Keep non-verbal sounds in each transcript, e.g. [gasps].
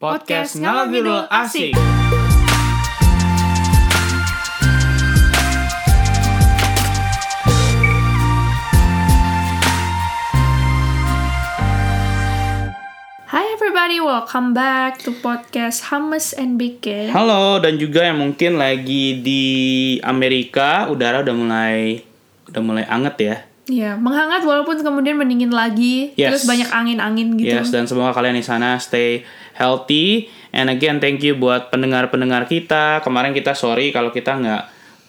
Podcast Ngalor Ngidul Asik. Hi everybody, welcome back to podcast Hummus and Bacon. Halo dan juga yang mungkin lagi di Amerika udara udah mulai udah mulai anget ya. Ya, menghangat walaupun kemudian mendingin lagi, Yes. terus banyak angin-angin gitu. Yes dan semoga kalian di sana stay healthy. And again thank you buat pendengar-pendengar kita. Kemarin kita sorry kalau kita nggak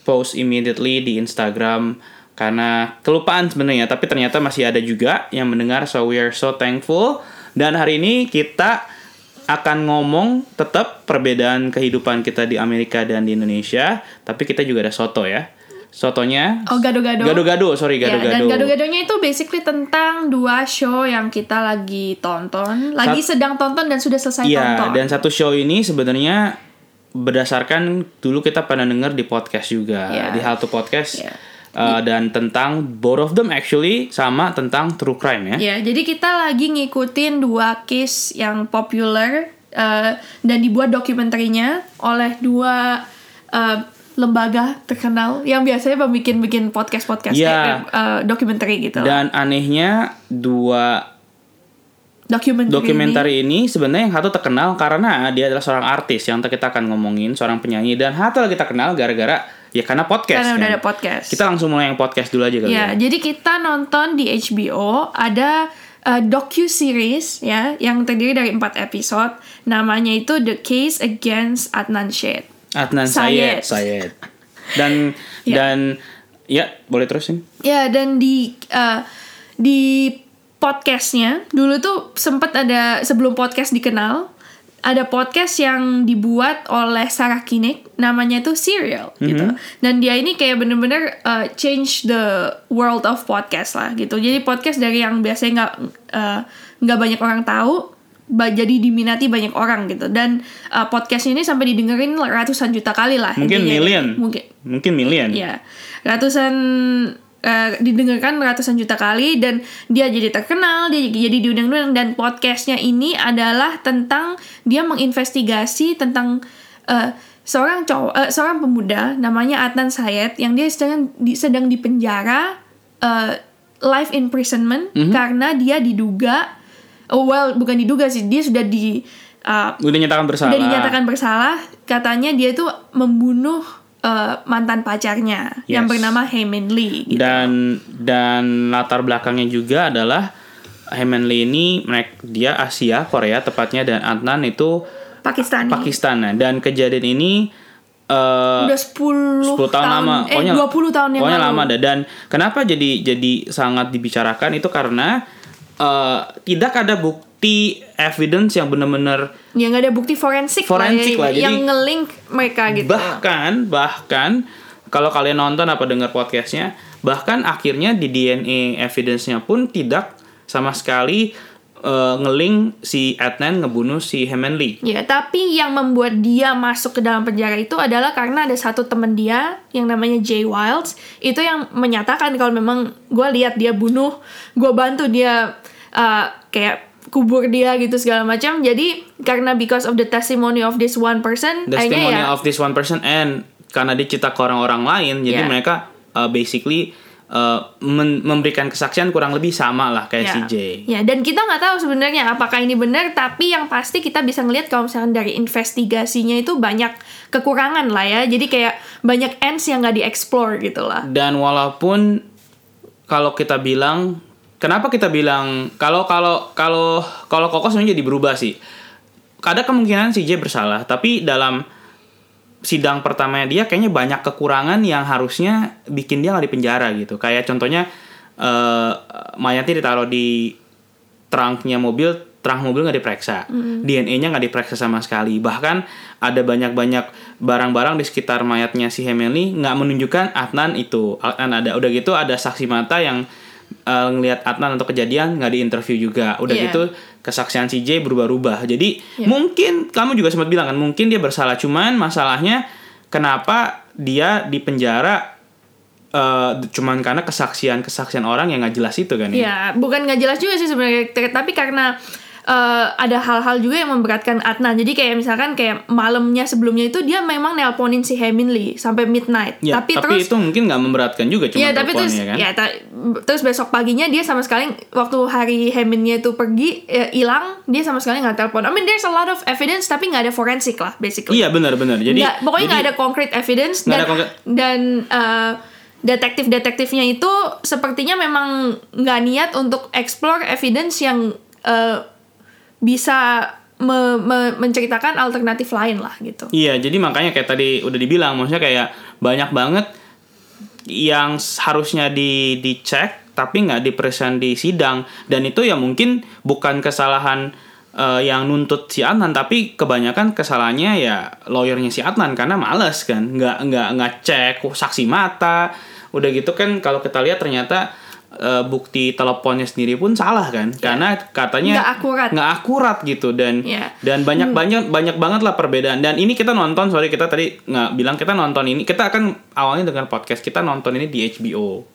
post immediately di Instagram karena kelupaan sebenarnya. Tapi ternyata masih ada juga yang mendengar. So we are so thankful. Dan hari ini kita akan ngomong tetap perbedaan kehidupan kita di Amerika dan di Indonesia. Tapi kita juga ada soto ya. Sotonya Oh, gado-gado. Gado-gado, sorry Ya, dan gado-gado. gado-gadonya itu basically tentang dua show yang kita lagi tonton, lagi sedang tonton dan sudah selesai Iya, tonton. dan satu show ini sebenarnya berdasarkan dulu kita pernah denger di podcast juga, Iya. di How to Podcast. Iya. Uh, dan tentang both of them actually sama tentang true crime ya. Ya, jadi kita lagi ngikutin dua case yang populer eh, dan dibuat dokumenterinya oleh dua eh, lembaga terkenal yang biasanya bikin-bikin podcast-podcast Ya. eh, eh, dokumenter gitu. Dan anehnya dua dokumenter, dokumenter ini sebenarnya yang satu terkenal karena dia adalah seorang artis yang kita akan ngomongin, seorang penyanyi dan satu lagi terkenal gara-gara ya karena podcast. karena udah kan. ada podcast. Kita langsung mulai yang podcast dulu aja kali Ya, ya. jadi kita nonton di HBO ada uh, docu series ya yang terdiri dari empat episode. Namanya itu The Case Against Adnan Syed. Adnan. Syed, Syed. Dan [laughs] Ya. dan ya boleh terusin. Ya dan di uh, di podcastnya dulu tuh sempat ada sebelum podcast dikenal ada podcast yang dibuat oleh Sarah Koenig namanya tuh Serial gitu dan dia ini kayak bener-bener uh, change the world of podcast lah gitu jadi podcast dari yang biasanya nggak uh, nggak banyak orang tahu jadi diminati banyak orang gitu dan uh, podcast ini sampai didengerin ratusan juta kali lah Mungkin intinya. million. mungkin Mungkin million. Ya, ratusan eh, didengarkan ratusan juta kali dan dia jadi terkenal, dia jadi diundang-undang dan podcastnya ini adalah tentang dia menginvestigasi tentang eh, seorang cowok, eh, seorang pemuda namanya Adnan Syed yang dia sedang di, sedang dipenjara eh, life imprisonment karena dia diduga, oh well bukan diduga sih, dia sudah di eh, Udah nyatakan bersalah. udah dinyatakan bersalah. Katanya dia itu membunuh eh, mantan pacarnya yang Yes. bernama Heyman Lee gitu. Dan dan latar belakangnya juga adalah Hemenli ini mereka dia Asia Korea tepatnya dan Adnan itu Pakistan Nah, dan kejadian ini eh udah 10, 10 tahun, lama. Eh 20 tahun yang pokoknya lalu. lama dan kenapa jadi jadi sangat dibicarakan? Itu karena eh, tidak ada bukti evidence yang benar-benar ya nggak ada bukti forensik, Forensik lah, lah, ya, jadi- yang ngelink mereka gitu. bahkan bahkan kalau kalian nonton apa dengar podcastnya bahkan akhirnya di DNA evidence-nya pun tidak sama sekali eh, ngeling si Adnan ngebunuh si Hemen Lee Ya, tapi yang membuat dia masuk ke dalam penjara itu adalah karena ada satu temen dia yang namanya Jay Wilds itu yang menyatakan kalau memang gue lihat dia bunuh, gue bantu dia uh, kayak kubur dia gitu segala macam. Jadi karena because of the testimony of this one person, the testimony ya of this one person and karena dia cerita ke orang-orang lain jadi Yeah. mereka uh, basically uh, memberikan kesaksian kurang lebih sama lah kayak Ya. Jay Ya, dan kita nggak tahu sebenarnya apakah ini benar, tapi yang pasti kita bisa ngelihat kalau misalnya dari investigasinya itu banyak kekurangan lah ya. Jadi kayak banyak ends yang nggak dieksplor gitu lah. dan walaupun kalau kita bilang kenapa kita bilang kalau kalau kalau kalau Koko sebenarnya jadi berubah sih ada kemungkinan Jay bersalah tapi dalam sidang pertamanya dia kayaknya banyak kekurangan yang harusnya bikin dia nggak di penjara gitu. Kayak contohnya eh mayatnya ditaruh di trunknya mobil trunk mobil nggak diperiksa. DNA-nya nggak diperiksa sama sekali. Bahkan ada banyak-banyak barang-barang di sekitar mayatnya si Hemeli nggak menunjukkan Adnan itu. Adnan ada udah gitu ada saksi mata yang eh, ngelihat Adnan untuk kejadian nggak diinterview juga. Udah Iya. gitu kesaksian si J berubah-ubah. Jadi mungkin kamu juga sempat bilang kan mungkin dia bersalah. Cuman masalahnya kenapa dia di penjara eh, cuman karena kesaksian kesaksian orang yang nggak jelas itu kan? Ya Ya, bukan nggak jelas juga sih sebenarnya, tapi karena eh, ada hal-hal juga yang memberatkan Adnan. Jadi kayak misalkan kayak malamnya sebelumnya itu dia memang nelponin si Heminli sampai midnight. Ya, tapi, tapi, terus itu mungkin nggak memberatkan juga cuma Iya tapi terus teleponnya kan. ya ta- terus besok paginya dia sama sekali waktu hari Heminnya itu pergi ya, hilang dia sama sekali nggak telepon. I mean there's a lot of evidence tapi nggak ada forensik lah basically. Iya benar-benar. Jadi Nggak- pokoknya nggak ada concrete evidence dan ada concrete- dan uh, detektif-detektifnya itu sepertinya memang nggak niat untuk explore evidence yang uh, bisa me- me- menceritakan alternatif lain lah gitu. Iya, jadi makanya kayak tadi udah dibilang, maksudnya kayak banyak banget yang harusnya di dicek tapi nggak dipresent di sidang. Dan itu ya mungkin bukan kesalahan eh, yang nuntut si Adnan tapi kebanyakan kesalahannya ya lawyernya si Adnan karena males kan. Nggak nggak nggak cek saksi mata. Udah gitu kan kalau kita lihat ternyata eh, bukti teleponnya sendiri pun salah kan? Karena katanya Nggak akurat. nggak akurat gitu. Dan Iya. dan banyak banyak banyak banget lah perbedaan. Dan ini kita nonton sorry kita tadi nggak bilang kita nonton ini. Kita akan awalnya dengan podcast kita nonton ini di HBO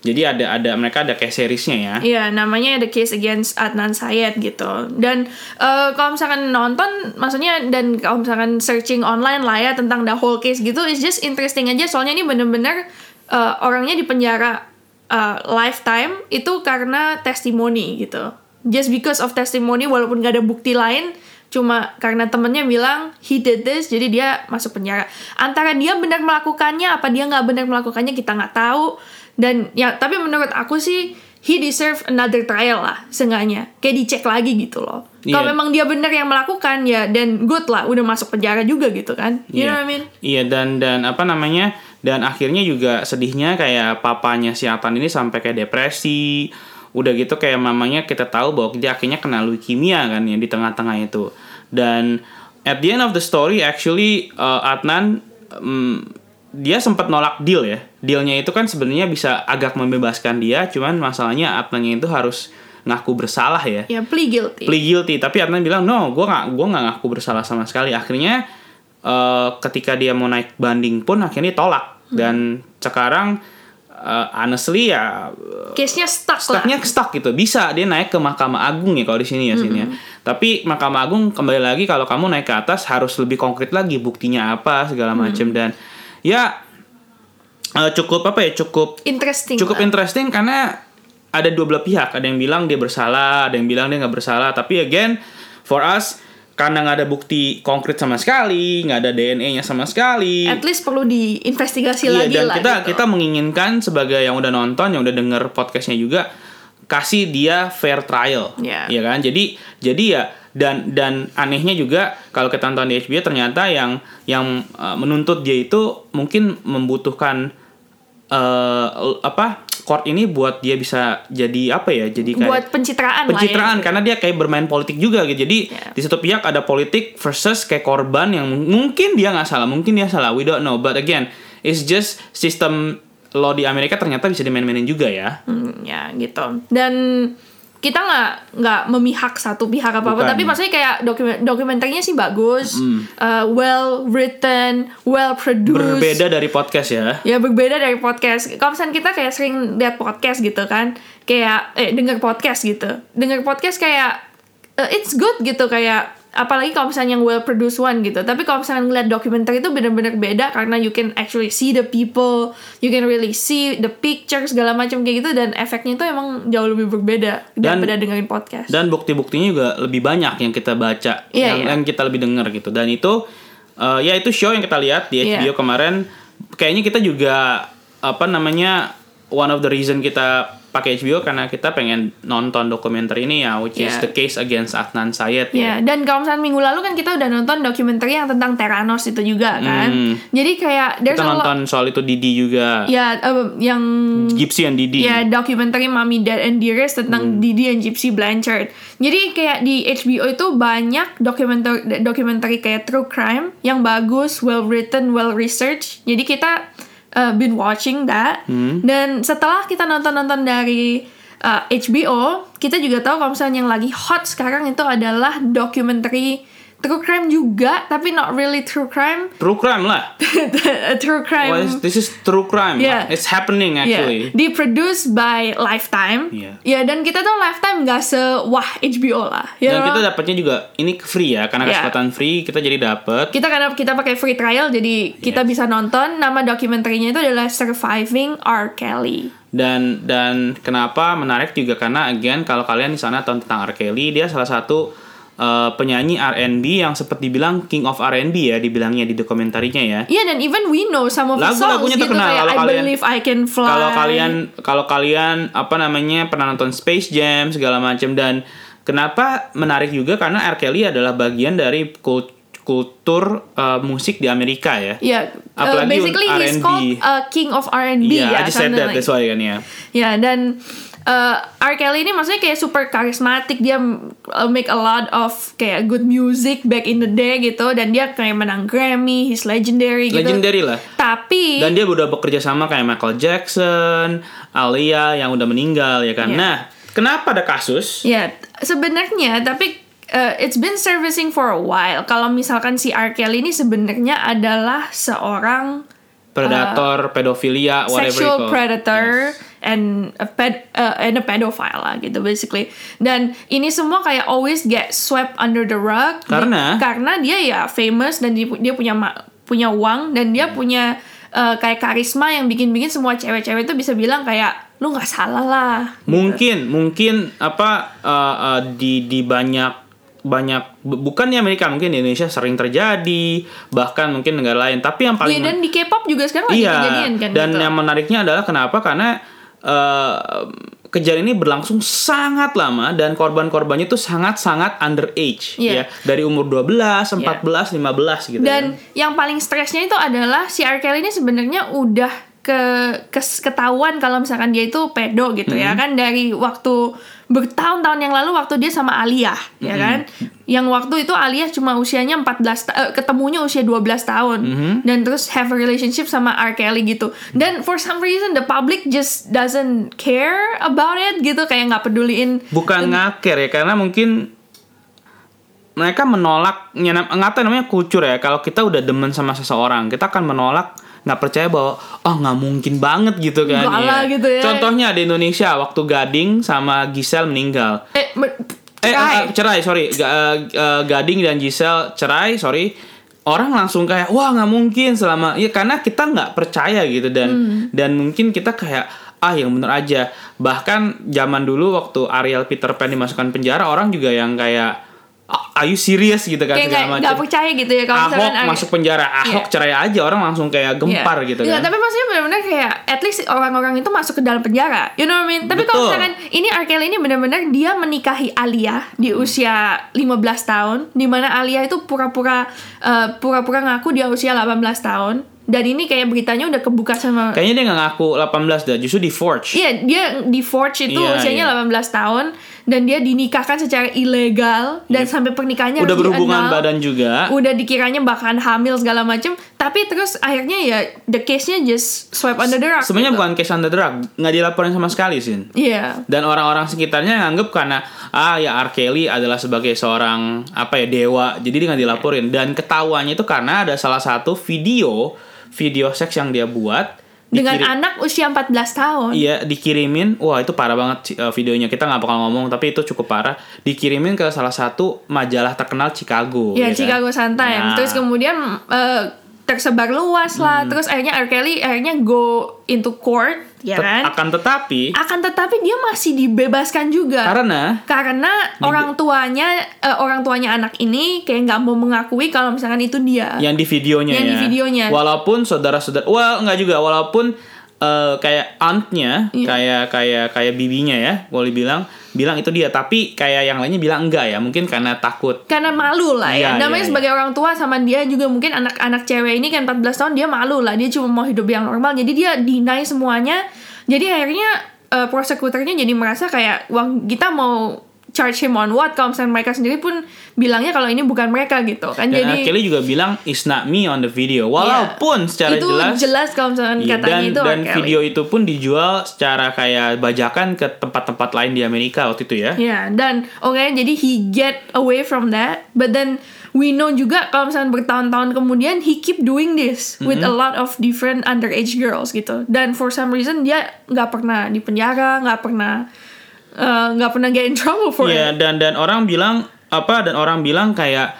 jadi ada ada mereka ada kayak seriesnya ya. Iya, namanya The Case Against Adnan Syed gitu. Dan eh, kalau misalkan nonton, maksudnya dan kalau misalkan searching online lah ya tentang the whole case gitu, it's just interesting aja. Soalnya ini bener-bener eh, orangnya di penjara eh, lifetime itu karena testimoni gitu. Just because of testimony, walaupun gak ada bukti lain, cuma karena temennya bilang he did this, jadi dia masuk penjara. Antara dia benar melakukannya, apa dia nggak benar melakukannya kita nggak tahu. Dan ya, tapi menurut aku sih he deserve another trial lah, seenggaknya. Kayak dicek lagi gitu loh. Kalau Iya. memang dia benar yang melakukan ya, dan good lah, udah masuk penjara juga gitu kan. You know what I mean? Iya dan dan apa namanya dan akhirnya juga sedihnya kayak papanya si Atan ini sampai kayak depresi. Udah gitu kayak mamanya kita tahu bahwa dia akhirnya kena leukemia kan ya di tengah-tengah itu. Dan at the end of the story actually uh, Adnan mm, dia sempat nolak deal ya. Dealnya itu kan sebenarnya bisa agak membebaskan dia, cuman masalahnya Adnannya itu harus ngaku bersalah ya Ya, plea guilty. plea guilty tapi Adnan bilang no gue nggak gue nggak ngaku bersalah sama sekali akhirnya eh, ketika dia mau naik banding pun akhirnya ditolak dan sekarang eh, honestly ya Case-nya stuck, lah. stucknya stuck gitu. Bisa dia naik ke Mahkamah Agung ya kalau di sini ya sini ya. Tapi Mahkamah Agung kembali lagi kalau kamu naik ke atas harus lebih konkret lagi buktinya apa segala macam dan ya eh, cukup apa ya cukup Interesting cukup lah. interesting karena ada dua belah pihak. Ada yang bilang dia bersalah ada yang bilang dia nggak bersalah. Tapi again for us karena nggak ada bukti konkret sama sekali nggak ada DNA-nya sama sekali At least perlu diinvestigasi Iya, lagi dan lah kita gitu. kita menginginkan sebagai yang udah nonton yang udah denger podcastnya juga kasih dia fair trial Iya. ya kan jadi jadi ya dan dan anehnya juga kalau kita nonton di HBO ternyata yang yang uh, menuntut dia itu mungkin membutuhkan eh apa court ini buat dia bisa jadi apa ya jadi kayak buat pencitraan, pencitraan lah ya. karena dia kayak bermain politik juga gitu jadi Yeah. di satu pihak ada politik versus kayak korban yang mungkin dia nggak salah mungkin dia salah we don't know but again it's just sistem law di Amerika ternyata bisa dimain-mainin juga ya Hmm, ya gitu. Dan kita nggak nggak memihak satu pihak apa apa, Bukan. tapi maksudnya kayak dokumen dokumenternya sih bagus, uh, well written, well produced. berbeda dari podcast ya Ya berbeda dari podcast. Kalau misalnya kita kayak sering lihat podcast gitu kan, kayak eh denger podcast gitu, denger podcast kayak uh, it's good gitu kayak apalagi kalau misalnya yang well produced one gitu. Tapi kalau misalnya ngeliat dokumenter itu bener-bener beda karena you can actually see the people, you can really see the picture segala macam kayak gitu dan efeknya itu emang jauh lebih berbeda Dan- daripada dengerin podcast. dan bukti-buktinya juga lebih banyak yang kita baca Iya, yang, iya. yang kita lebih dengar gitu dan itu eh, ya itu show yang kita lihat di Iya. HBO kemarin kayaknya kita juga apa namanya one of the reason kita pakai HBO karena kita pengen nonton dokumenter ini ya which is Iya. the case against Adnan Syed Ya, ya. dan kalau misalnya minggu lalu kan kita udah nonton dokumenter yang tentang Theranos itu juga kan. Hmm. Jadi kayak there's a Kita nonton soal itu Didi juga. Ya, eh, yang Gypsy and Didi. ya dokumenter Mommy Dad and Dearest tentang Didi and Gypsy Blanchard. Jadi kayak di HBO itu banyak dokumenter dokumenter kayak true crime yang bagus, well written, well researched. Jadi kita uh, been watching that. Hmm. Dan setelah kita nonton-nonton dari uh, HBO, kita juga tahu kalau misalnya yang lagi hot sekarang itu adalah dokumenter true crime juga tapi not really true crime [laughs] True crime lah. true crime Well, this- is true crime. Yeah. It's happening actually. Yeah, di-produce by Lifetime. Iya. Ya, dan kita tuh Lifetime nggak sewah HBO lah. Ya, Dan kita loh. dapatnya juga ini free ya karena Yeah. kesempatan free kita jadi dapet. kita karena kita pakai free trial jadi kita bisa nonton. Nama dokumenterinya itu adalah Surviving R. Kelly. dan dan kenapa menarik juga karena again kalau kalian di sana tahu tentang R. Kelly dia salah satu uh, penyanyi R&B yang seperti dibilang King of R&B ya dibilangnya di dokumentarinya ya. Iya dan even we know some of the songs Lagu-lagunya gitu terkenal, kayak kalau I kalian- Believe I Can Fly. Kalau kalian kalau kalian apa namanya pernah nonton Space Jam segala macam dan kenapa menarik juga karena R. Kelly adalah bagian dari kul- kultur uh, musik di Amerika ya. Ya, uh, Apalagi basically untuk he's R&B. called uh, King of R&B Iya, ya. I just said that, like- that's why kan ya. Ya dan uh, R. Kelly ini maksudnya kayak super karismatik dia uh, make a lot of kayak good music back in the day gitu dan dia kayak menang Grammy, he's legendary gitu. Legendary lah. Tapi Dan dia udah bekerja sama kayak Michael Jackson, Alia yang udah meninggal ya kan. Iya. Nah, kenapa ada kasus? ya sebenarnya tapi uh, it's been servicing for a while. Kalau misalkan si R. Kelly ini sebenarnya adalah seorang Predator, pedofilia, whatever Uh, sexual predator Yes. And a ped uh, and a pedophile lah gitu basically. Dan ini semua kayak always get swept under the rug. Di- Karena? karena dia ya famous dan dia, dia punya ma- punya uang dan dia punya uh, kayak karisma yang bikin-bikin semua cewek-cewek itu bisa bilang kayak lu nggak salah lah. Mungkin, mungkin apa uh, uh, di di banyak banyak bu- bukan di Amerika mungkin di Indonesia sering terjadi bahkan mungkin negara lain. Tapi yang paling dan di K-pop juga sekarang lagi iya kejadian kan dan gitu. yang menariknya adalah kenapa? Karena uh, kejadian ini berlangsung sangat lama dan korban-korbannya tuh sangat-sangat underage Iya. ya dari umur 12, 14, 15 gitu. Dan yang paling stresnya itu adalah si R. Kelly ini sebenarnya udah ke, kes- ketahuan kalau misalkan dia itu pedo gitu ya Mm-hmm. kan dari waktu bertahun-tahun yang lalu waktu dia sama Alia ya Mm-hmm. kan yang waktu itu Alia cuma usianya 14 ta- eh, ketemunya usia 12 tahun Mm-hmm. dan terus have a relationship sama R. Kelly gitu dan for some reason the public just doesn't care about it gitu kayak nggak peduliin bukan ngaker ya karena mungkin mereka menolak nggak tahu namanya kultur ya kalau kita udah demen sama seseorang kita akan menolak nggak percaya bahwa oh nggak mungkin banget gitu kan Enggak lah Iya. gitu ya. contohnya di Indonesia waktu Gading sama Giselle meninggal eh, me- eh cerai. eh, cerai sorry Ga- eh, eh, Gading dan Giselle cerai sorry orang langsung kayak wah nggak mungkin selama ya karena kita nggak percaya gitu dan Hmm. dan mungkin kita kayak ah yang bener aja bahkan zaman dulu waktu Ariel Peter Pan dimasukkan penjara orang juga yang kayak "Ah, are you serious gitu kan kayak segala macam percaya gitu ya kalau Ahok misalkan masuk penjara Ahok Iya. cerai aja orang langsung kayak gempar Iya. gitu Iya, kan tapi maksudnya benar-benar kayak at least orang-orang itu masuk ke dalam penjara. You know what I mean? Tapi kalau misalkan ini R. Kelly ini benar-benar dia menikahi Alia di Hmm. usia 15 tahun, di mana Alia itu pura-pura eh, pura-pura ngaku dia usia 18 tahun. Dan ini kayak beritanya udah kebuka sama kayaknya dia nggak ngaku 18 dah justru di forge Iya, dia di forge itu Iya, usianya iya. 18 tahun dan dia dinikahkan secara ilegal dan sampai pernikahannya udah berhubungan diannul. badan juga. Udah dikiranya bakalan hamil segala macem. Tapi terus akhirnya ya the case-nya just swipe under the rug sebenarnya gitu. bukan case under the rug. Nggak dilaporin sama sekali sih iya. Dan orang-orang sekitarnya nganggep karena ah ya R. Kelly adalah sebagai seorang apa ya dewa. Jadi dia nggak dilaporin. Dan ketahuannya itu karena ada salah satu video video seks yang dia buat dengan dikirim- anak usia 14 tahun Iya dikirimin, wah itu parah banget eh, videonya kita nggak bakal ngomong tapi itu cukup parah. Dikirimin ke salah satu majalah terkenal Chicago. ya ya kan? Chicago Sun Times Nah, terus kemudian eh, tersebar luas lah Hmm. terus akhirnya R. Kelly akhirnya go into court ya tet- kan akan tetapi akan tetapi dia masih dibebaskan juga karena karena orang tuanya eh, orang tuanya anak ini kayak nggak mau mengakui kalau misalkan itu dia yang di videonya Yang ya. di videonya. Walaupun saudara-saudara, well nggak juga, walaupun eh, kayak auntnya, Iya. kayak kayak kayak bibinya ya, boleh bilang bilang itu dia, tapi kayak yang lainnya bilang enggak ya, mungkin karena takut. karena malu lah ya. Iya, Namanya iya, sebagai orang tua sama dia juga mungkin anak-anak cewek ini kan 14 tahun dia malu lah. Dia cuma mau hidup yang normal. Jadi dia deny semuanya. Jadi akhirnya eh, prosekutornya jadi merasa kayak wah kita mau charge him on what kalau misalnya mereka sendiri pun bilangnya kalau ini bukan mereka gitu kan. Dan jadi Kelly juga bilang it's not me on the video, walaupun secara itu jelas. jelas kalau misalkan Iya, katanya dan itu dan. Kelly. video itu pun dijual secara kayak bajakan ke tempat-tempat lain di Amerika waktu itu ya. Ya, dan oke jadi he get away from that, but then we know juga kalau misalnya bertahun-tahun kemudian he keep doing this with Mm-hmm. a lot of different underage girls gitu dan for some reason dia nggak pernah di penjara nggak pernah eh, nggak pernah get in trouble for Iya it. dan dan orang bilang apa dan orang bilang kayak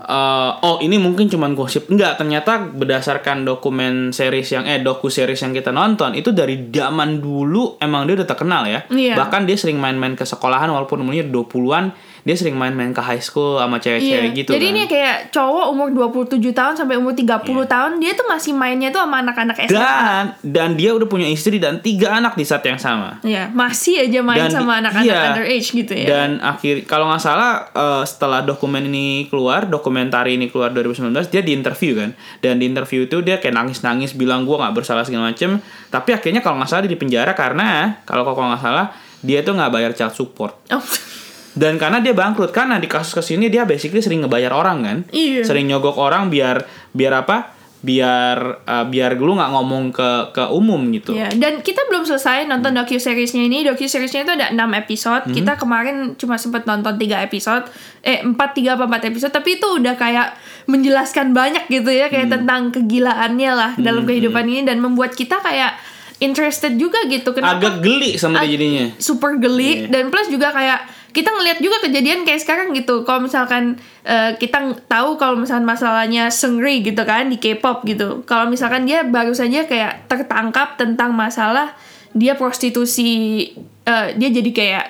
eh, oh ini mungkin cuman gosip. Enggak ternyata berdasarkan dokumen series yang eh doku series yang kita nonton itu dari zaman dulu emang dia udah terkenal ya. Iya. bahkan dia sering main-main ke sekolahan walaupun umurnya 20-an dia sering main-main ke high school sama cewek-cewek Iya. gitu Jadi kan. ini kayak cowok umur 27 tahun sampai umur 30 Iya. tahun dia tuh masih mainnya tuh sama anak-anak SMA. dan dan dia udah punya istri dan tiga anak di saat yang sama Iya, masih aja main Dan- sama anak-anak iya. underage gitu ya. Dan akhir kalau nggak salah eh, setelah dokumen ini keluar, dokumenter ini keluar 2019, dia di interview kan. Dan di interview itu dia kayak nangis-nangis bilang gua nggak bersalah segala macem. Tapi akhirnya kalau nggak salah dia di penjara karena kalau kalau nggak salah dia tuh nggak bayar child support. Oh, [laughs] Dan karena dia bangkrut karena di kasus-kasus ini dia basically sering ngebayar orang kan. Iya. Sering nyogok orang biar biar apa? Biar eh, biar lu nggak ngomong ke ke umum gitu. Iya, dan kita belum selesai nonton docu seriesnya ini. Docu seriesnya itu ada 6 episode. Hmm. Kita kemarin cuma sempat nonton 3 episode. Eh, 4 3 apa 4 episode, tapi itu udah kayak menjelaskan banyak gitu ya, Hmm. kayak tentang kegilaannya lah dalam kehidupan ini dan membuat kita kayak interested juga gitu. Kenapa? Agak geli sama Ag- jadinya. super geli Iya. dan plus juga kayak kita ngelihat juga kejadian kayak sekarang gitu. Kalau misalkan eh, kita tahu kalau misalkan masalahnya Seungri gitu kan di K-pop gitu. Kalau misalkan dia baru saja kayak tertangkap tentang masalah dia prostitusi eh, dia jadi kayak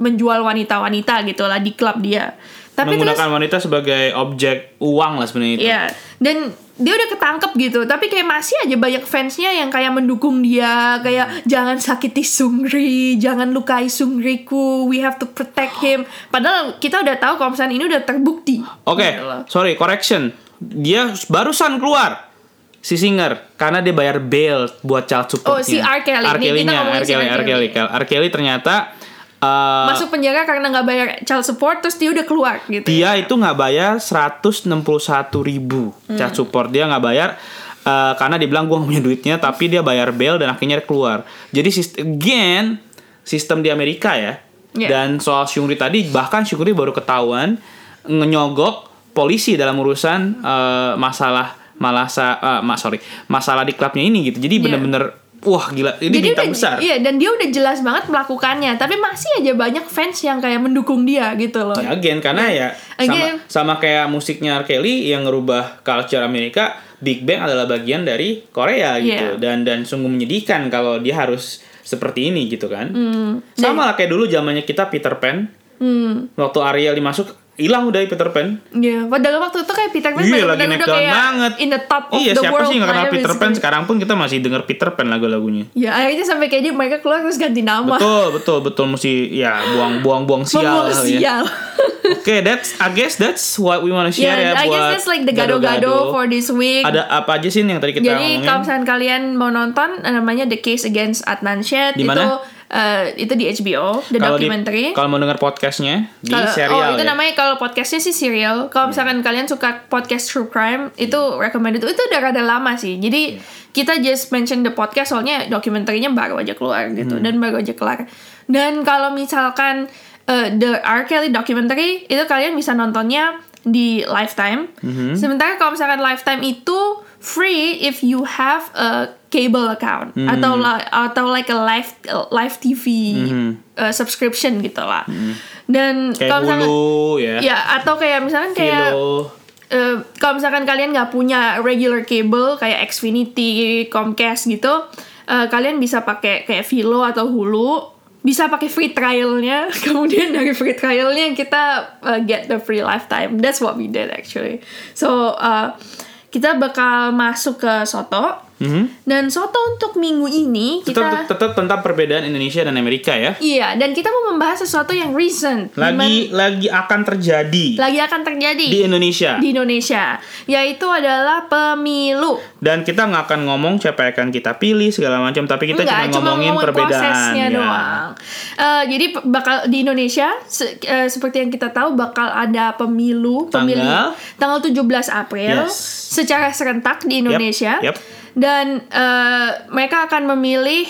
menjual wanita-wanita gitu lah di klub dia tapi terus menggunakan wanita sebagai objek uang lah sebenarnya itu. Iya, dan dia udah ketangkep gitu, tapi kayak masih aja banyak fansnya yang kayak mendukung dia, kayak jangan sakiti Sungri, jangan lukai Sungriku, we have to protect [gasps] him. Padahal kita udah tahu kalau misalnya ini udah terbukti. Oke, Gitu loh. sorry, correction. Dia barusan keluar si singer karena dia bayar bail buat child support. Oh, si R. Kelly. Kelly-nya, R. si Kelly, R. R. Kelly. R. Kelly ternyata uh, Masuk penjara karena nggak bayar child support, terus dia udah keluar gitu. dia itu nggak bayar 161 ribu Hmm. child support. Dia nggak bayar uh, karena dia bilang gue punya duitnya, tapi dia bayar bail dan akhirnya dia keluar. Jadi sistem, again, sistem di Amerika ya. Yeah. Dan soal Syungri tadi, bahkan Syungri baru ketahuan ngenyogok polisi dalam urusan uh, masalah malasa, uh, ma- sorry, masalah di klubnya ini gitu. Jadi Yeah. Wah gila, ini Jadi bintang udah, besar. Iya, dan dia udah jelas banget melakukannya, tapi masih aja banyak fans yang kayak mendukung dia gitu loh. Ya, again karena ya sama Again. sama kayak musiknya R. Kelly yang ngerubah culture Amerika, Big Bang adalah bagian dari Korea gitu Yeah. dan dan sungguh menyedihkan kalau dia harus seperti ini gitu kan. Hmm. Sama lah kayak dulu zamannya kita Peter Pan. Hmm. Waktu Ariel dimasuk hilang udah Peter Pan. Iya, padahal waktu itu kayak Peter Pan Iya lagi naik daun banget. in the top of iya the siapa world. sih nggak kenal ya, Peter Pan sekarang pun kita masih denger Peter Pan lagu-lagunya. Ya akhirnya sampai kayak dia mereka keluar terus ganti nama. Betul betul betul mesti ya buang buang buang sial. Kali ya. sial. [laughs] Oke, that's I guess that's what we want to share yeah, ya I buat guess that's like the gado-gado for this week. Ada apa aja sih yang tadi kita Jadi ngomongin? kalau misalnya kalian mau nonton namanya The Case Against Adnan Syed Di itu eh, itu di HBO, the di- documentary. Kalau mau denger podcastnya di Kalau- serial oh itu ya? namanya kalau podcastnya sih serial. Kalau misalkan kalian suka podcast true crime itu recommended itu udah rada lama sih. Jadi kita just mention the podcast soalnya dokumenterinya baru aja keluar gitu dan baru aja kelar. Dan kalau misalkan uh, the R Kelly documentary itu kalian bisa nontonnya di Lifetime. Sementara kalau misalkan Lifetime itu free if you have a cable account atau la- atau like a live live TV uh, subscription gitu lah. Dan Kayak kalau misalkan Hulu ya. ya atau kayak misalkan kayak eh, kalau misalkan kalian nggak punya regular cable kayak Xfinity, Comcast gitu, eh, kalian bisa pakai kayak Philo atau Hulu, bisa pakai free trialnya. [laughs] Kemudian dari free trialnya kita eh, get the free lifetime. That's what we did actually. So eh, kita bakal masuk ke Soto. Mhm. Dan Soto untuk minggu ini kita Tetap tetap tentang perbedaan Indonesia dan Amerika ya. Iya, dan kita mau membahas sesuatu yang recent. Lagi lagi akan terjadi lagi akan terjadi di Indonesia. di Indonesia, yaitu adalah pemilu. Dan kita nggak akan ngomong siapa yang akan kita pilih segala macam, tapi kita Enggak, cuma ngomongin perbedaan. prosesnya ya. doang. Eh, jadi bakal di Indonesia se- eh, seperti yang kita tahu bakal ada pemilu pemilih Tanggal? tanggal 17 April Yes. secara serentak di Indonesia. yep. Dan eh, mereka akan memilih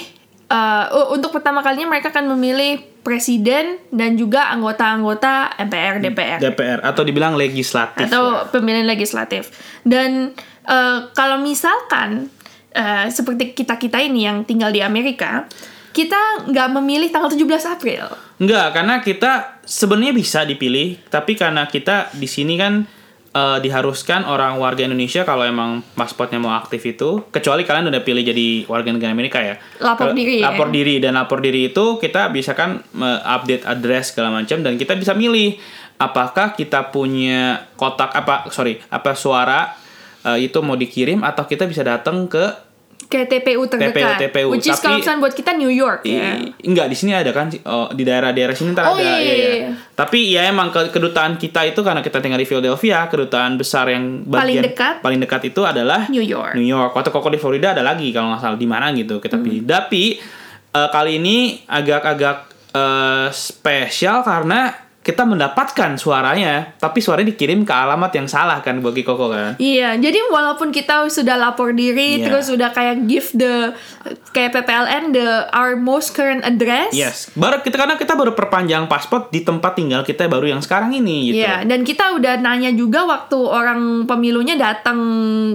eh, u- untuk pertama kalinya mereka akan memilih presiden dan juga anggota-anggota MPR DPR DPR atau dibilang legislatif. atau pemilihan legislatif. Dan eh, kalau misalkan eh, seperti kita kita ini yang tinggal di Amerika, kita nggak memilih tanggal 17 April. Enggak, karena kita sebenarnya bisa dipilih, tapi karena kita di sini kan eh, diharuskan orang warga Indonesia kalau emang pasportnya mau aktif itu, kecuali kalian udah pilih jadi warga negara Amerika ya. Lapor Kalau- diri ya. Lapor diri dan lapor diri itu kita bisa kan update address segala macam dan kita bisa milih apakah kita punya kotak apa sorry apa suara eh, itu mau dikirim atau kita bisa datang ke Ke TPU terdekat. TPU, Which is tapi- kalau misalnya buat kita New York ya. Enggak di sini ada kan oh, di daerah-daerah sini ntar Oh, ada iya, ya, iya, ya. iya. Tapi ya emang ke- kedutaan kita itu karena kita tinggal di Philadelphia, kedutaan besar yang Paling bagian dekat. paling dekat itu adalah New York. New York. Waktu koko di Florida ada lagi kalau nggak salah di mana gitu kita Hmm. pilih. Tapi eh, kali ini agak-agak eh, spesial karena kita mendapatkan suaranya, tapi suaranya dikirim ke alamat yang salah kan bagi Koko kan. Iya, jadi walaupun kita sudah lapor diri, Iya. terus sudah kayak give the kayak PPLN the our most current address. Yes, baru kita karena kita baru perpanjang paspor di tempat tinggal kita baru yang sekarang ini gitu. Iya, dan kita udah nanya juga waktu orang pemilunya datang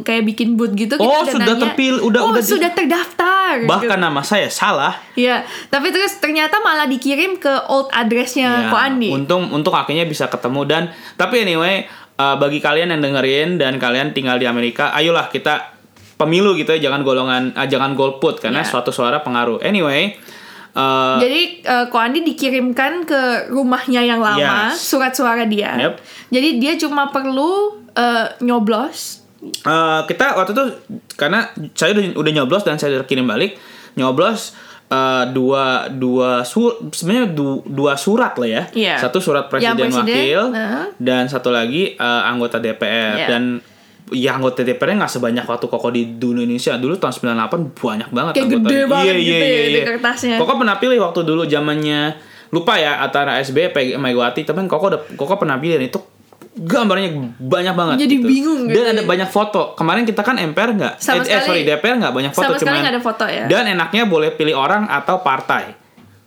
kayak bikin booth gitu. kita Oh, udah sudah nanya, terpil- udah- oh, udah di- sudah terdaftar. Bahkan nama saya salah. Iya, tapi terus ternyata malah dikirim ke old addressnya Ya, Ko Andi. Untung untung akhirnya bisa ketemu dan tapi anyway uh, bagi kalian yang dengerin dan kalian tinggal di Amerika, ayolah kita pemilu gitu ya, jangan golongan ah, jangan golput karena Ya. suatu suara pengaruh. Anyway, uh, Jadi eh, Ko Andi dikirimkan ke rumahnya yang lama Yes. surat suara dia. Yep. Jadi dia cuma perlu eh, nyoblos. uh, kita waktu itu karena saya udah, udah nyoblos dan saya udah kirim balik nyoblos uh, dua dua sur sebenarnya du- dua surat lah ya Iya. satu surat presiden, presiden, wakil nah. dan satu lagi uh, anggota DPR Iya. dan ya anggota DPR nggak sebanyak waktu Koko di dulu Indonesia dulu tahun 98 banyak banget Kayak anggotanya. gede banget Iya, gitu iya, ya iya, iya. kertasnya. Koko pernah pilih waktu dulu zamannya lupa ya antara SB Peg- Megawati tapi Koko udah Koko pernah pilih itu gambarnya banyak banget Jadi gitu. bingung gitu dan ada ya. banyak foto kemarin kita kan MPR nggak eh, eh, sekali- sorry DPR nggak banyak foto sama sekali cuman nggak ada foto ya. dan enaknya boleh pilih orang atau partai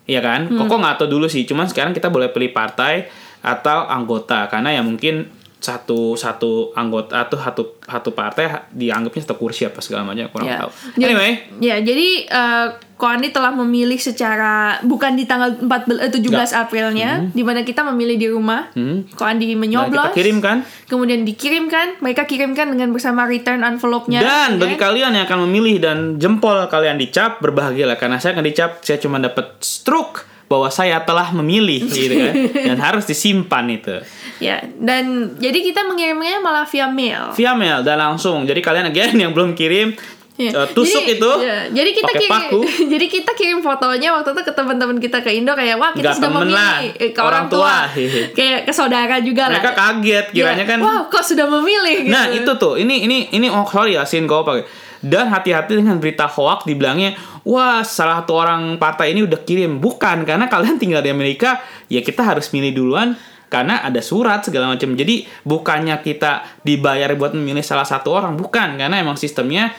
Iya kan Hmm. Koko nggak tahu dulu sih cuman sekarang kita boleh pilih partai atau anggota karena ya mungkin satu satu anggota atau satu satu partai dianggapnya satu kursi apa segala macam kurang Ya. tahu anyway Ya, jadi eh, Ko Andi telah memilih secara bukan di tanggal 14 eh, 17 Aprilnya di mana kita memilih di rumah. Hmm. Nah, menyoblos. kita kirimkan Kemudian dikirimkan, mereka kirimkan dengan bersama return envelope-nya. Dan ya bagi kalian yang akan memilih dan jempol kalian dicap, berbahagialah karena saya akan dicap, saya cuma dapat stroke bahwa saya telah memilih [laughs] gitu kan. Dan harus disimpan itu. Ya, dan jadi kita mengirimnya malah via mail. Via mail dan langsung. Jadi kalian again yang belum kirim Ya. eh, tusuk jadi, itu. ya, jadi kita pakai kirim, paku. [laughs] jadi kita kirim fotonya waktu itu ke teman-teman kita ke Indo kayak wah kita sudah memilih lah, Eh, ke orang orang tua, tua. [laughs] kayak ke saudara juga Mereka lah. kaget kiranya Ya, kan. wah kok sudah memilih gitu. Nah itu tuh, ini ini ini oh sorry ya, sin kau pakai. Dan hati-hati dengan berita hoax dibilangnya, wah salah satu orang partai ini udah kirim. Bukan, karena kalian tinggal di Amerika, ya kita harus milih duluan karena ada surat segala macam. Jadi bukannya kita dibayar buat memilih salah satu orang, bukan, karena emang sistemnya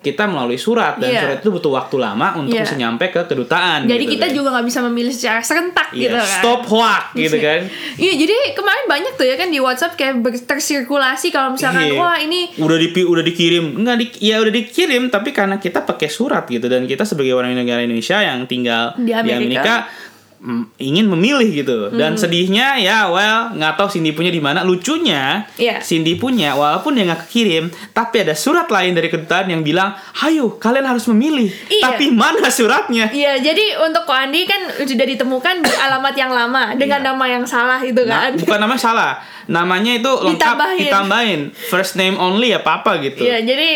kita melalui surat dan Iya. surat itu butuh waktu lama untuk Iya. bisa nyampe ke kedutaan. Jadi gitu kita kan. juga nggak bisa memilih secara serentak Iya, gitu kan. stop hoax [laughs] gitu kan. Iya, jadi kemarin banyak tuh ya kan di WhatsApp kayak tersirkulasi kalau misalkan Iya. wah ini udah dipi udah dikirim enggak di, ya udah dikirim tapi karena kita pakai surat gitu dan kita sebagai orang negara Indonesia yang tinggal Di Amerika. mm, ingin memilih gitu dan sedihnya ya well nggak tahu Cindy punya di mana lucunya Iya. Cindy punya walaupun dia nggak kirim tapi ada surat lain dari kedutaan yang bilang hayo kalian harus memilih Iya. tapi mana suratnya Iya, jadi untuk Ko Andi kan sudah ditemukan di alamat yang lama dengan Iya. nama yang salah itu Nah, kan. bukan namanya salah namanya itu lengkap Ditambahin. ditambahin first name only apa apa gitu Iya, jadi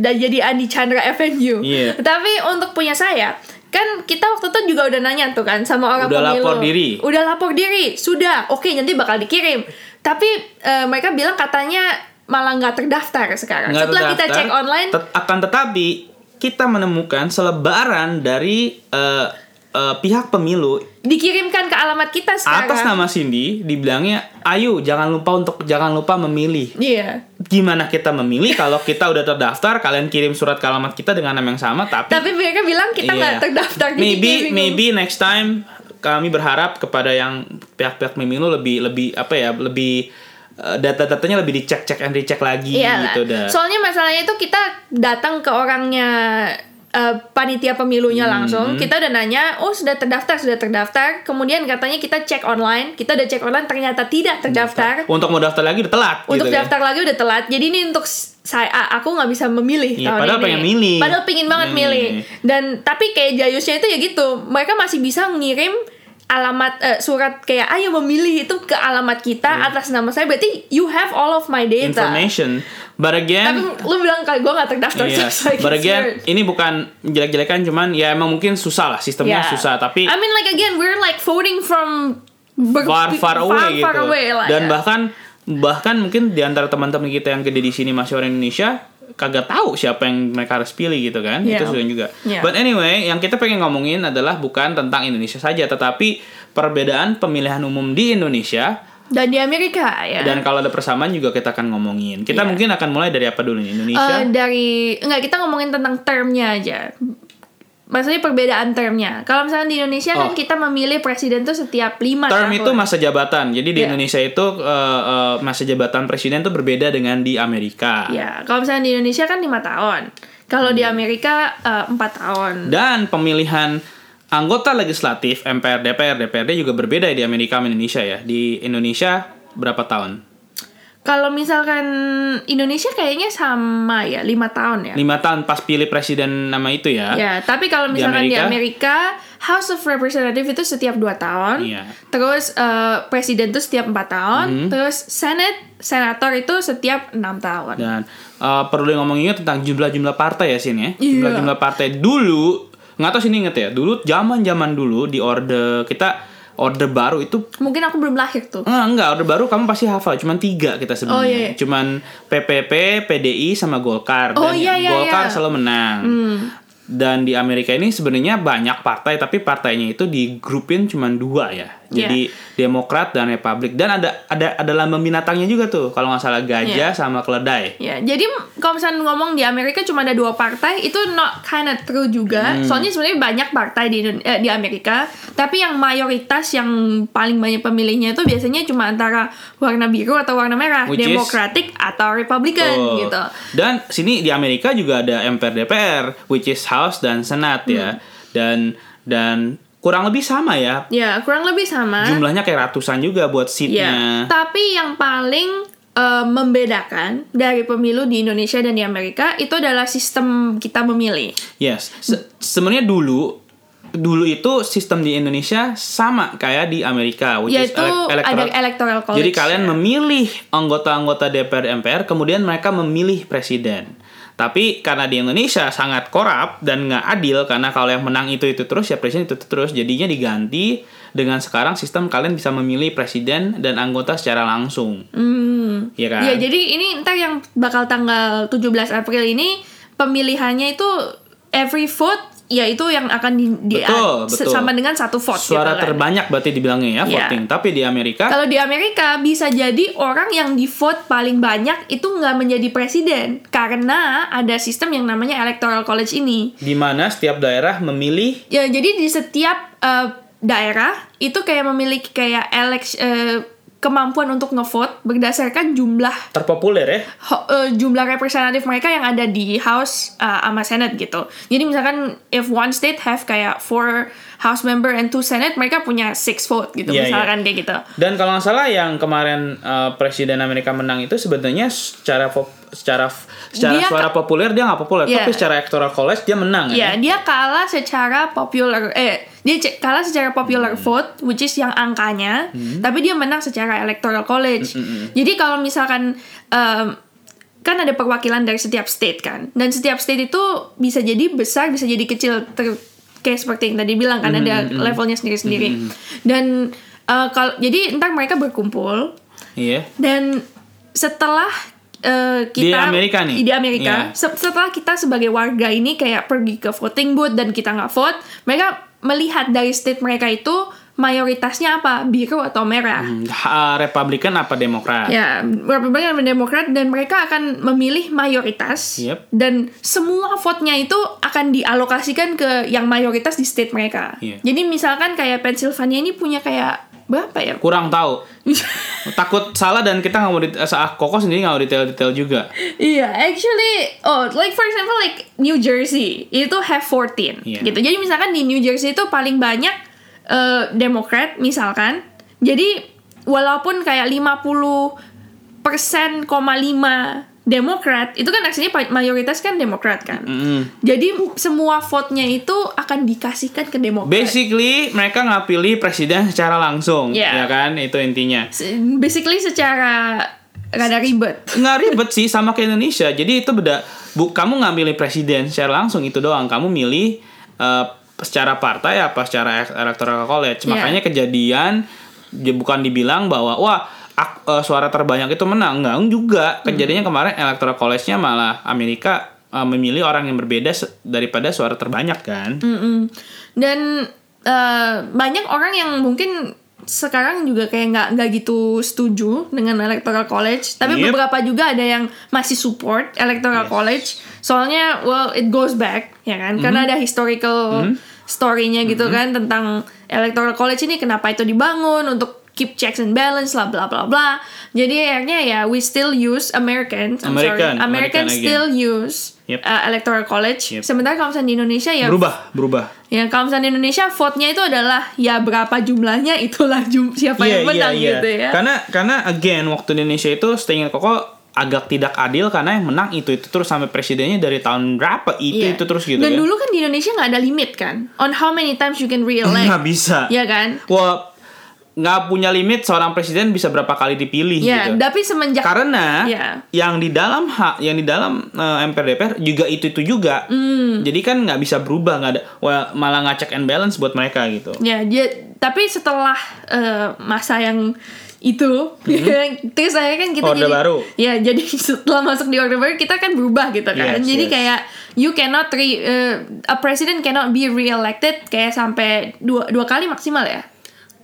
udah jadi Andi Chandra FNU. Iya. Tapi untuk punya saya, kan kita waktu itu juga udah nanya tuh kan sama orang Udah pemilu. lapor diri. Udah lapor diri, sudah. Oke, nanti bakal dikirim. Tapi eh, mereka bilang katanya malah nggak terdaftar sekarang. Nggak Setelah kita terdaftar, cek online, tet- akan tetapi kita menemukan selebaran dari eh, eh, pihak pemilu dikirimkan ke alamat kita sekarang. atas nama Cindy dibilangnya ayo jangan lupa untuk jangan lupa memilih Iya. gimana kita memilih kalau kita udah terdaftar kalian kirim surat ke alamat kita dengan nama yang sama tapi, Tapi mereka bilang kita nggak Iya. terdaftar. maybe maybe next time kami berharap kepada yang pihak-pihak pemilu lebih lebih apa ya lebih eh, data-datanya lebih dicek cek and recheck lagi Iya gitu dah. Soalnya masalahnya itu kita datang ke orangnya eh, panitia pemilunya Hmm. langsung. Kita udah nanya, oh sudah terdaftar, sudah terdaftar. Kemudian katanya kita cek online. Kita udah cek online, ternyata tidak terdaftar. Untuk mau daftar lagi udah telat Untuk gitu daftar lagi udah telat. Jadi ini untuk saya aku nggak bisa memilih Iya, tahun padahal ini. pengen milih. Padahal pingin banget Hmm. milih. Dan tapi kayak Jayusnya itu ya gitu. Mereka masih bisa ngirim alamat eh, surat kayak ayo memilih itu ke alamat kita Iya. atas nama saya berarti you have all of my data information. But tapi again, lu bilang kalau gue gak terdaftar Iya, [laughs] so but again, it. ini bukan jelek-jelekan, cuman ya emang mungkin susah lah sistemnya Yeah. susah. Tapi I mean like again we're like voting from far far away far gitu. away lah, Dan ya. bahkan bahkan mungkin di antara teman-teman kita yang gede di sini masih orang Indonesia kagak tahu siapa yang mereka harus pilih gitu kan. Yeah. Itu sudah juga. Yeah. But anyway, yang kita pengen ngomongin adalah bukan tentang Indonesia saja, tetapi perbedaan pemilihan umum di Indonesia dan di Amerika ya dan kalau ada persamaan juga kita akan ngomongin. Kita Yeah. mungkin akan mulai dari apa dulu nih? Indonesia. Eh, dari enggak kita ngomongin tentang termnya aja maksudnya perbedaan termnya kalau misalnya di Indonesia Oh. kan kita memilih presiden tuh setiap lima Term tahun itu masa jabatan. Jadi di Iya. Indonesia itu eh, eh, masa jabatan presiden itu berbeda dengan di Amerika. ya kalau misalnya di Indonesia kan lima tahun kalau Hmm. di Amerika eh, empat tahun Dan pemilihan anggota legislatif MPR, DPR, DPRD juga berbeda di Amerika sama Indonesia ya. Di Indonesia berapa tahun? Kalau misalkan Indonesia kayaknya sama ya lima tahun ya Lima tahun pas pilih presiden nama itu ya. Ya, tapi kalau Di misalkan di Amerika? Amerika, House of Representative itu setiap 2 tahun. Iya. Terus eh, presiden itu setiap 4 tahun, Hmm. terus Senate, senator itu setiap 6 tahun. Dan eh, perlu ngomongin tentang jumlah-jumlah partai ya sini ya. Iya. Jumlah-jumlah partai dulu nggak tahu sini inget ya. Dulu zaman-zaman dulu di orde kita orde baru itu Mungkin aku belum lahir tuh. Enggak, enggak, orde baru kamu pasti hafal. Cuman tiga kita sebenarnya. Oh, iya, iya. Cuman PPP, PDI, sama Golkar. Oh, Dan iya, iya, Golkar iya. selalu menang. Dan di Amerika ini sebenarnya banyak partai, tapi partainya itu digrupin cuman dua ya. Iya. Jadi Demokrat dan Republik. Dan ada ada ada lambang binatangnya juga tuh. Kalau nggak salah gajah Iya. sama keledai. Ya, jadi kalau misalnya ngomong di Amerika cuma ada dua partai, itu not kind of true juga. Hmm. Soalnya sebenarnya banyak partai di eh, di Amerika, tapi yang mayoritas yang paling banyak pemilihnya itu biasanya cuma antara warna biru atau warna merah, Which is- Democratic atau Republican Tuh. gitu. Dan sini di Amerika juga ada MPR DPR, which is House dan Senat Hmm. ya. Dan dan kurang lebih sama ya. Ya, kurang lebih sama. Jumlahnya kayak ratusan juga buat Ya, seatnya. tapi yang paling eh, membedakan dari pemilu di Indonesia dan di Amerika itu adalah sistem kita memilih. Yes, Se- sebenarnya dulu dulu itu sistem di Indonesia sama kayak di Amerika, which is Yaitu elec- ada electoral college. Jadi kalian ya. memilih anggota-anggota DPR MPR, kemudian mereka memilih presiden. Tapi karena di Indonesia sangat korup dan nggak adil karena kalau yang menang itu itu terus ya presiden itu, itu terus jadinya diganti dengan sekarang sistem kalian bisa memilih presiden dan anggota secara langsung. Hmm. Iya kan? Ya, jadi ini ntar yang bakal tanggal 17 April ini pemilihannya itu every vote yaitu yang akan di, di- Betul, betul. sama dengan satu vote Suara gitu kan. terbanyak berarti dibilangnya ya Iya. voting. Tapi di Amerika Kalau di Amerika bisa jadi orang yang di vote paling banyak itu nggak menjadi presiden karena ada sistem yang namanya electoral college ini. di mana setiap daerah memilih Ya jadi di setiap eh, daerah itu kayak memiliki kayak eleks eh, kemampuan untuk ngevote berdasarkan jumlah terpopuler ya. ho- eh, jumlah representatif mereka yang ada di House uh, sama Senate gitu. Jadi misalkan if one state have kayak four House member and two Senate, mereka punya six vote gitu Iya, misalkan kayak gitu. Dan kalau nggak salah yang kemarin uh, presiden Amerika menang itu sebenarnya secara pop, secara secara Dia suara populer dia nggak populer, Iya. tapi secara electoral college dia menang Ya, ya. dia kalah secara popular eh dia kalah secara popular Hmm. vote which is yang angkanya, tapi dia menang secara electoral college. Hmm, Jadi kalau misalkan em, kan ada perwakilan dari setiap state kan. Dan setiap state itu bisa jadi besar, bisa jadi kecil ter- kayak seperti yang tadi bilang kan ada Hmm, levelnya sendiri-sendiri. Dan eh, kalau jadi ntar mereka berkumpul Iya. dan setelah eh, kita Di Amerika nih? di Amerika Iya. se- setelah kita sebagai warga ini kayak pergi ke voting booth dan kita nggak vote mereka melihat dari state mereka itu mayoritasnya apa biru atau merah. Hmm, Republikan apa Demokrat? Ya, Republikan dan Demokrat dan mereka akan memilih mayoritas Yep. dan semua vote-nya itu akan dialokasikan ke yang mayoritas di state mereka. Iya. Jadi misalkan kayak Pennsylvania ini punya kayak berapa ya? Kurang tahu. [laughs] Takut salah dan kita nggak mau dit- eh, ah, Koko sendiri nggak mau detail-detail juga. Iya, actually, oh, like for example, like New Jersey itu have 14, Iya. gitu. Jadi misalkan di New Jersey itu paling banyak eh, Demokrat, misalkan. Jadi walaupun kayak 50 persen, koma lima Demokrat, itu kan aslinya pa- mayoritas kan Demokrat kan. Mm. Jadi semua vote-nya itu akan dikasihkan ke Demokrat. Basically mereka nggak pilih presiden secara langsung, Yeah. ya kan? Itu intinya. Basically secara rada ribet. [laughs] nggak ribet sih sama kayak Indonesia. Jadi itu beda. Bu, kamu nggak milih presiden secara langsung itu doang. Kamu milih eh, secara partai apa secara ek- electoral college. Iya. Makanya kejadian dia bukan dibilang bahwa wah ak- eh, suara terbanyak itu menang. Nggak juga. Kejadiannya kemarin electoral college-nya malah Amerika eh, memilih orang yang berbeda daripada suara terbanyak kan. Mm-mm. Dan eh, banyak orang yang mungkin sekarang juga kayak nggak nggak gitu setuju dengan electoral college tapi Yep. beberapa juga ada yang masih support electoral Yes. college soalnya well it goes back ya kan karena ada historical story-nya gitu kan tentang electoral college ini kenapa itu dibangun untuk keep checks and balance lah bla bla bla jadi akhirnya ya we still use American I'm American, sorry American American again. still use Yep. uh, electoral college Yep. sementara kalau misalnya di Indonesia ya Berubah, berubah. Ya kalau misalnya di Indonesia vote-nya itu adalah ya berapa jumlahnya itulah jum siapa yang menang gitu ya. Karena karena again waktu di Indonesia itu seingat koko agak tidak adil karena yang menang itu itu terus sampai presidennya dari tahun berapa itu Iya. itu terus gitu Dan kan. dulu kan di Indonesia nggak ada limit kan on how many times you can re-elect. nggak bisa. Ya kan? Wah nggak punya limit seorang presiden bisa berapa kali dipilih Ya, gitu. tapi semenjak Karena Iya. yang di dalam hak yang di dalam eh, MPR DPR juga itu itu juga. Hmm. Jadi kan nggak bisa berubah nggak ada wah, malah ngacak and balance buat mereka gitu. ya dia tapi setelah eh, masa yang itu [laughs] terus saya kan kita Hmm. Orde jadi baru. ya jadi [laughs] setelah masuk di orde baru kita kan berubah gitu kan Yes, jadi yes. kayak you cannot re, eh, a president cannot be re-elected kayak sampai dua dua kali maksimal ya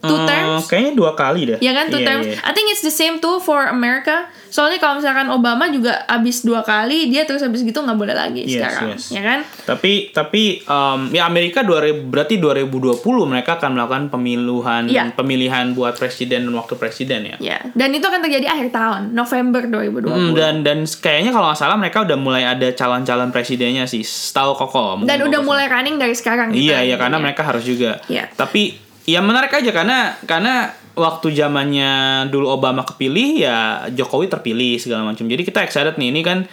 two Eh, terms Kayaknya dua kali deh. Ya kan two Iya, terms. iya. I think it's the same too for America. Soalnya kalau misalkan Obama juga abis dua kali, dia terus abis gitu nggak boleh lagi Yes, sekarang, yes. ya kan? Tapi tapi um, ya Amerika 2000 berarti 2020 mereka akan melakukan pemiluhan Iya. pemilihan buat presiden dan wakil presiden ya. Ya. Dan itu akan terjadi akhir tahun, November 2020. Hmm, dan dan kayaknya kalau nggak salah mereka udah mulai ada calon-calon presidennya sih, setahu Koko. mungkin Dan udah mulai running dari sekarang. gitu. Iya, iya karena mereka harus juga. Iya. Tapi ya menarik aja karena karena waktu zamannya dulu Obama kepilih ya Jokowi terpilih segala macam. Jadi kita excited nih ini kan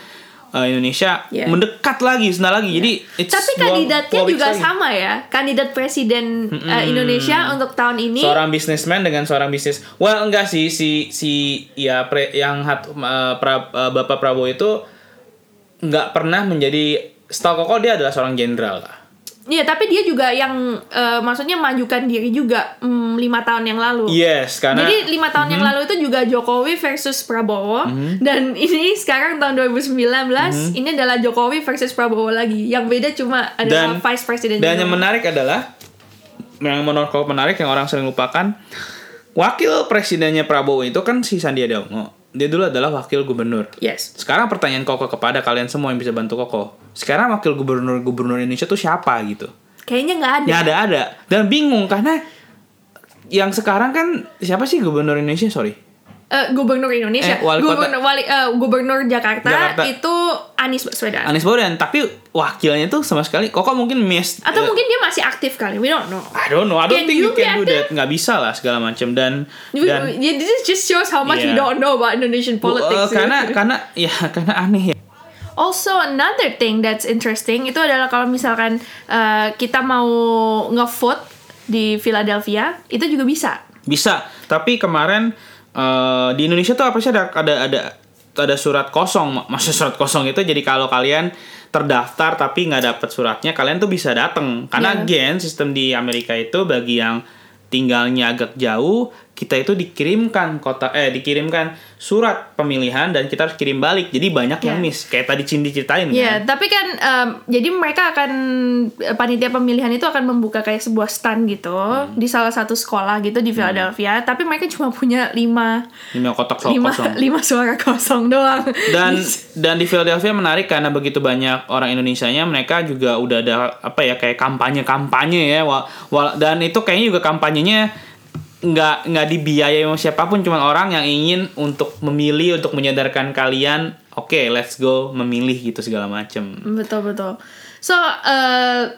eh, Indonesia Iya. mendekat lagi sebentar lagi. Jadi it's Tapi kandidatnya juga lagi. sama ya. Kandidat presiden uh, Indonesia untuk tahun ini. seorang bisnismen dengan seorang bisnis. Well, enggak sih si si ya pre, yang hat, eh, pra- eh, Bapak Prabowo itu nggak pernah menjadi setahu koko dia adalah seorang jenderal lah. Iya, tapi dia juga yang uh, maksudnya majukan diri juga mm, lima tahun yang lalu. Yes, karena Jadi lima tahun Mhm. yang lalu itu juga Jokowi versus Prabowo dan [laughs] ini sekarang tahun 2019 ini adalah Jokowi versus Prabowo lagi. Yang beda cuma adalah Dan- vice president. Dan juga. yang menarik adalah yang menurut menarik yang orang sering lupakan wakil presidennya Prabowo itu kan si Sandiaga Uno. Dia dulu adalah wakil gubernur. Yes. Sekarang pertanyaan Koko kepada kalian semua yang bisa bantu Koko. Sekarang wakil gubernur-gubernur Indonesia tuh siapa gitu? Kayaknya nggak ada. Ya ada ada dan bingung karena yang sekarang kan siapa sih gubernur Indonesia sorry Eh, gubernur Indonesia, Eh, wali kota. gubernur wali eh, gubernur Jakarta, Jakarta. itu Anies Baswedan. Anies Baswedan tapi wakilnya tuh sama sekali kok mungkin miss Atau eh, mungkin dia masih aktif kali, we don't know. I don't know I don't Can think you can do that nggak bisa lah segala macam dan We- dan we- this just shows how much we Iya. don't know about Indonesian eh, politics. karena karena ya [laughs] karena aneh ya Also another thing that's interesting itu adalah kalau misalkan uh, kita mau ngevote di Philadelphia itu juga bisa. bisa tapi kemarin eh, di Indonesia tuh apa sih? Ada ada ada ada surat kosong. Masa surat kosong itu? Jadi kalau kalian terdaftar tapi nggak dapet suratnya kalian tuh bisa datang karena Iya. again sistem di Amerika itu bagi yang tinggalnya agak jauh kita itu dikirimkan kota eh dikirimkan surat pemilihan dan kita harus kirim balik. Jadi banyak yang Yeah. miss. Kayak tadi Cindy ceritain Iya, kan. tapi kan em, jadi mereka akan panitia pemilihan itu akan membuka kayak sebuah stand gitu Hmm. di salah satu sekolah gitu di Philadelphia, tapi mereka cuma punya lima Lima kotak so- lima kosong. [laughs] lima suara kosong doang. dan [laughs] dan di Philadelphia menarik karena begitu banyak orang Indonesianya mereka juga udah ada apa ya kayak kampanye kampanye ya Wa- wa- dan itu kayaknya juga kampanyenya nggak nggak dibiayai sama siapa pun cuma orang yang ingin untuk memilih untuk menyadarkan kalian oke let's go memilih gitu segala macem betul betul. So uh,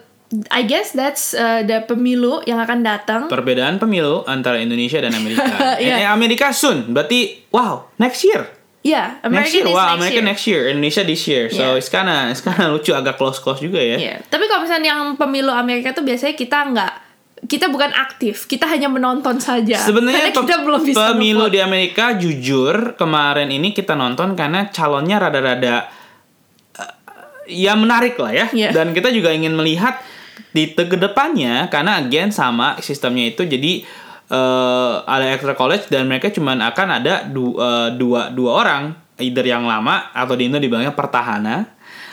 I guess that's uh, the pemilu yang akan datang. perbedaan pemilu antara Indonesia dan Amerika [laughs] Iya. eh, Amerika soon berarti wow next year Yeah, next year is wow next Amerika year. next year Indonesia this year so Yeah. it's kinda it's kinda lucu agak close close juga ya Iya. Tapi kalau misalnya yang pemilu Amerika tuh biasanya kita nggak kita bukan aktif, kita hanya menonton saja. Sebenarnya kita belum bisa pemilu nge-vote. di Amerika jujur kemarin ini kita nonton karena calonnya rada-rada eh, ya menarik lah ya. Iya. Dan kita juga ingin melihat di te- ke depannya karena again sama sistemnya itu jadi eh, ada electoral college dan mereka cuman akan ada du- eh, dua dua orang either yang lama atau di Indo dibilangnya pertahanan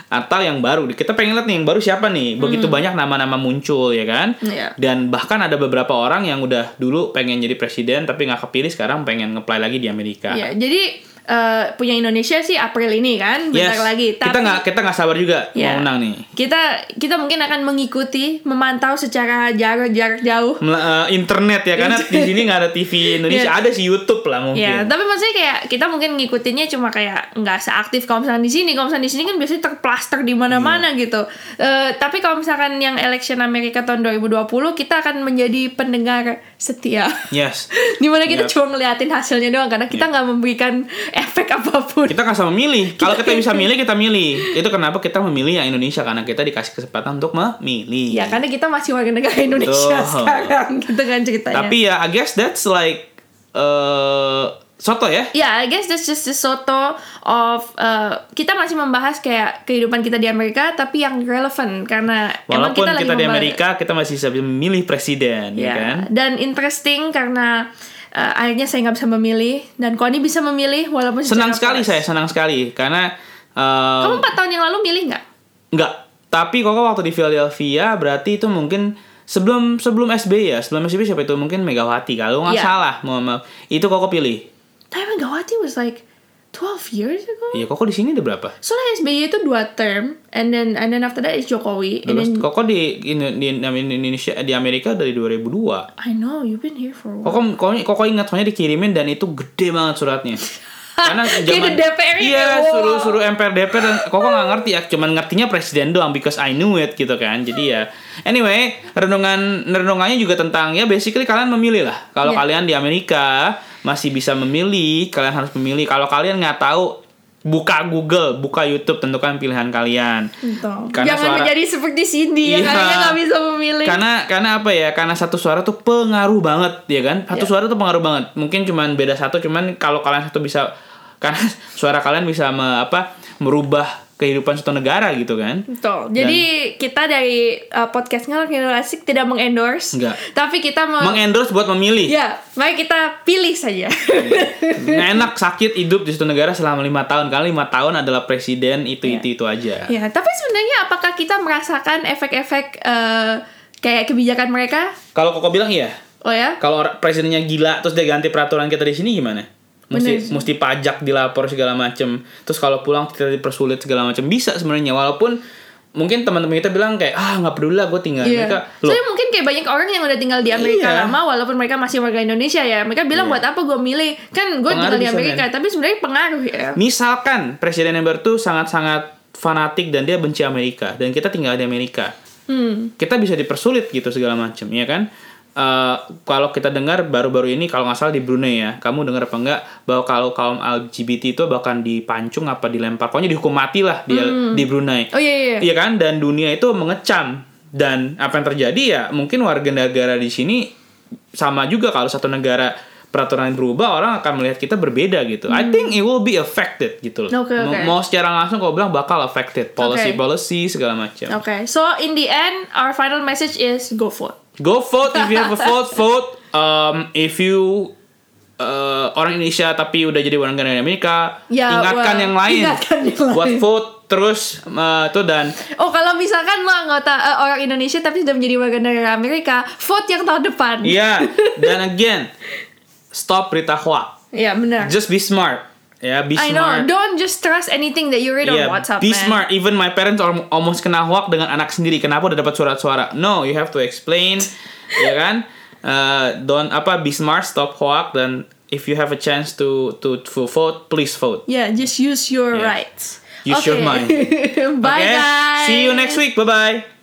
atau yang baru. Kita pengen lihat nih yang baru siapa nih. Begitu banyak nama-nama muncul ya kan. Hmm. Iya. Dan bahkan ada beberapa orang yang udah dulu pengen jadi presiden tapi nggak kepilih sekarang pengen ngeplay lagi di Amerika. Iya, jadi eh, punya Indonesia sih April ini kan, bentar Yes. lagi. Tapi Kita nggak kita nggak sabar juga Iya. mau menang nih. kita kita mungkin akan mengikuti, memantau secara jarak jarak jauh. Mel- eh, internet ya karena di sini nggak ada TV Indonesia Iya. ada sih YouTube lah mungkin. Ya, tapi maksudnya kayak kita mungkin ngikutinnya cuma kayak nggak seaktif kalau misalnya di sini. Kalau misalnya di sini kan biasanya terplaster di mana-mana Iya. gitu. Eh, tapi kalau misalkan yang election Amerika tahun 2020 kita akan menjadi pendengar setia. Yes. [laughs] Di mana kita Yep. cuma ngeliatin hasilnya doang karena kita nggak memberikan efek apa pun. Kita nggak sama milih. Kalau kita bisa milih kita milih. Itu kenapa kita memilih yang Indonesia karena kita dikasih kesempatan untuk memilih. Ya karena kita masih warga negara Indonesia Betul. [laughs] sekarang gitu kan ceritanya. Tapi ya I guess that's like eh soto ya. Ya, I guess that's just a soto of uh, kita masih membahas kayak kehidupan kita di Amerika tapi yang relevan karena emang Walaupun kita, kita, lagi di membahas- Amerika kita masih bisa memilih presiden ya, Ya, kan. dan interesting karena uh, akhirnya saya nggak bisa memilih dan Koni bisa memilih walaupun Senang sekali saya, senang sekali karena eh, Kamu empat tahun yang lalu milih nggak? Enggak. Tapi kok waktu di Philadelphia berarti itu mungkin sebelum sebelum SBY ya, sebelum SBY siapa itu mungkin Megawati kalau nggak Iya. salah, mohon maaf. Itu kok pilih. Tapi Megawati was like 12 years ago. Iya, kok di sini udah berapa? Soalnya SBY itu dua term, and then and then after that is Jokowi, and then Kok di, di, di Indonesia di Amerika dari 2002. I know you've been here for a while. Kok kok kok ingat soalnya dikirimin dan itu gede banget suratnya. [laughs] Karena [laughs] zaman DPR gitu. Iya, Wow. suruh suruh MPR DPR dan kok nggak ngerti ya, cuman ngertinya presiden doang because I knew it gitu kan. Jadi ya anyway, renungan renungannya juga tentang ya basically kalian memilih lah. Kalau Iya. kalian di Amerika masih bisa memilih, kalian harus memilih. Kalau kalian nggak tahu buka Google, buka YouTube, tentukan pilihan kalian. Betul. Karena Jangan suara- menjadi seperti Cindy yang Iya. akhirnya nggak bisa memilih. Karena karena apa ya? Karena satu suara tuh pengaruh banget, ya kan? Satu Iya. suara tuh pengaruh banget. Mungkin cuman beda satu, cuman kalau kalian satu bisa karena suara kalian bisa me- apa? merubah kehidupan suatu negara gitu kan? Betul. Jadi kita dari uh, podcast ngalor Ngidul asik tidak mengendorse, Enggak. tapi kita mau Mengendorse buat memilih. ya, mari kita pilih saja. Nggak [laughs] enak sakit hidup di suatu negara selama lima tahun. Karena lima tahun adalah presiden itu Iya. itu itu aja. ya, tapi sebenarnya apakah kita merasakan efek-efek uh, kayak kebijakan mereka? Kalau koko bilang iya. Oh ya? Kalau presidennya gila terus dia ganti peraturan kita di sini gimana? Bener Mesti sih. mesti pajak dilapor segala macem. Terus kalau pulang kita dipersulit segala macam bisa sebenarnya walaupun mungkin teman-teman kita bilang kayak ah nggak peduli lah gue tinggal Iya. mereka loh Soalnya mungkin kayak banyak orang yang udah tinggal di Amerika Iya. lama walaupun mereka masih warga Indonesia ya. Mereka bilang Iya. buat apa gue milih? Kan gue tinggal di bisa, Amerika, men. tapi sebenarnya pengaruh ya. misalkan presiden yang baru tuh sangat-sangat fanatik dan dia benci Amerika dan kita tinggal di Amerika Hmm. kita bisa dipersulit gitu segala macam ya kan Eh, kalau kita dengar baru-baru ini kalau nggak salah di Brunei ya kamu dengar apa enggak bahwa kalau kaum LGBT itu bahkan dipancung apa dilempar pokoknya dihukum mati lah di di Brunei Oh iya iya. iya. Kan dan dunia itu mengecam dan apa yang terjadi ya mungkin warga negara di sini sama juga kalau satu negara peraturan berubah orang akan melihat kita berbeda gitu. I think it will be affected gitu loh. Hmm. Oke, Mau- oke. Secara langsung kalau bilang bakal affected policy policy segala macam. Okay, so in the end, our final message is go vote. Go vote if you have a vote vote. Um, if you eh, orang Indonesia tapi udah jadi warga negara Amerika, Ya, ingatkan wah, yang lain ingatkan yang buat lain. vote terus eh, tuh dan Oh kalau misalkan lo anggota eh, orang Indonesia tapi sudah menjadi warga negara Amerika, vote yang tahun depan. iya dan again stop berita hoax. Iya benar. Just be smart. Ya, be I know. smart. Don't just trust anything that you read Yeah, on WhatsApp, be man. smart. Even my parents al- almost kena hoax dengan anak sendiri. Kenapa udah dapat surat-suara? No, you have to explain, [laughs] ya kan? Uh, don't apa be smart, stop hoax dan if you have a chance to to to vote, please vote. Yeah, just use your Yeah. rights. Use your Okay. mind. [laughs] Bye Okay? guys. See you next week. Bye bye.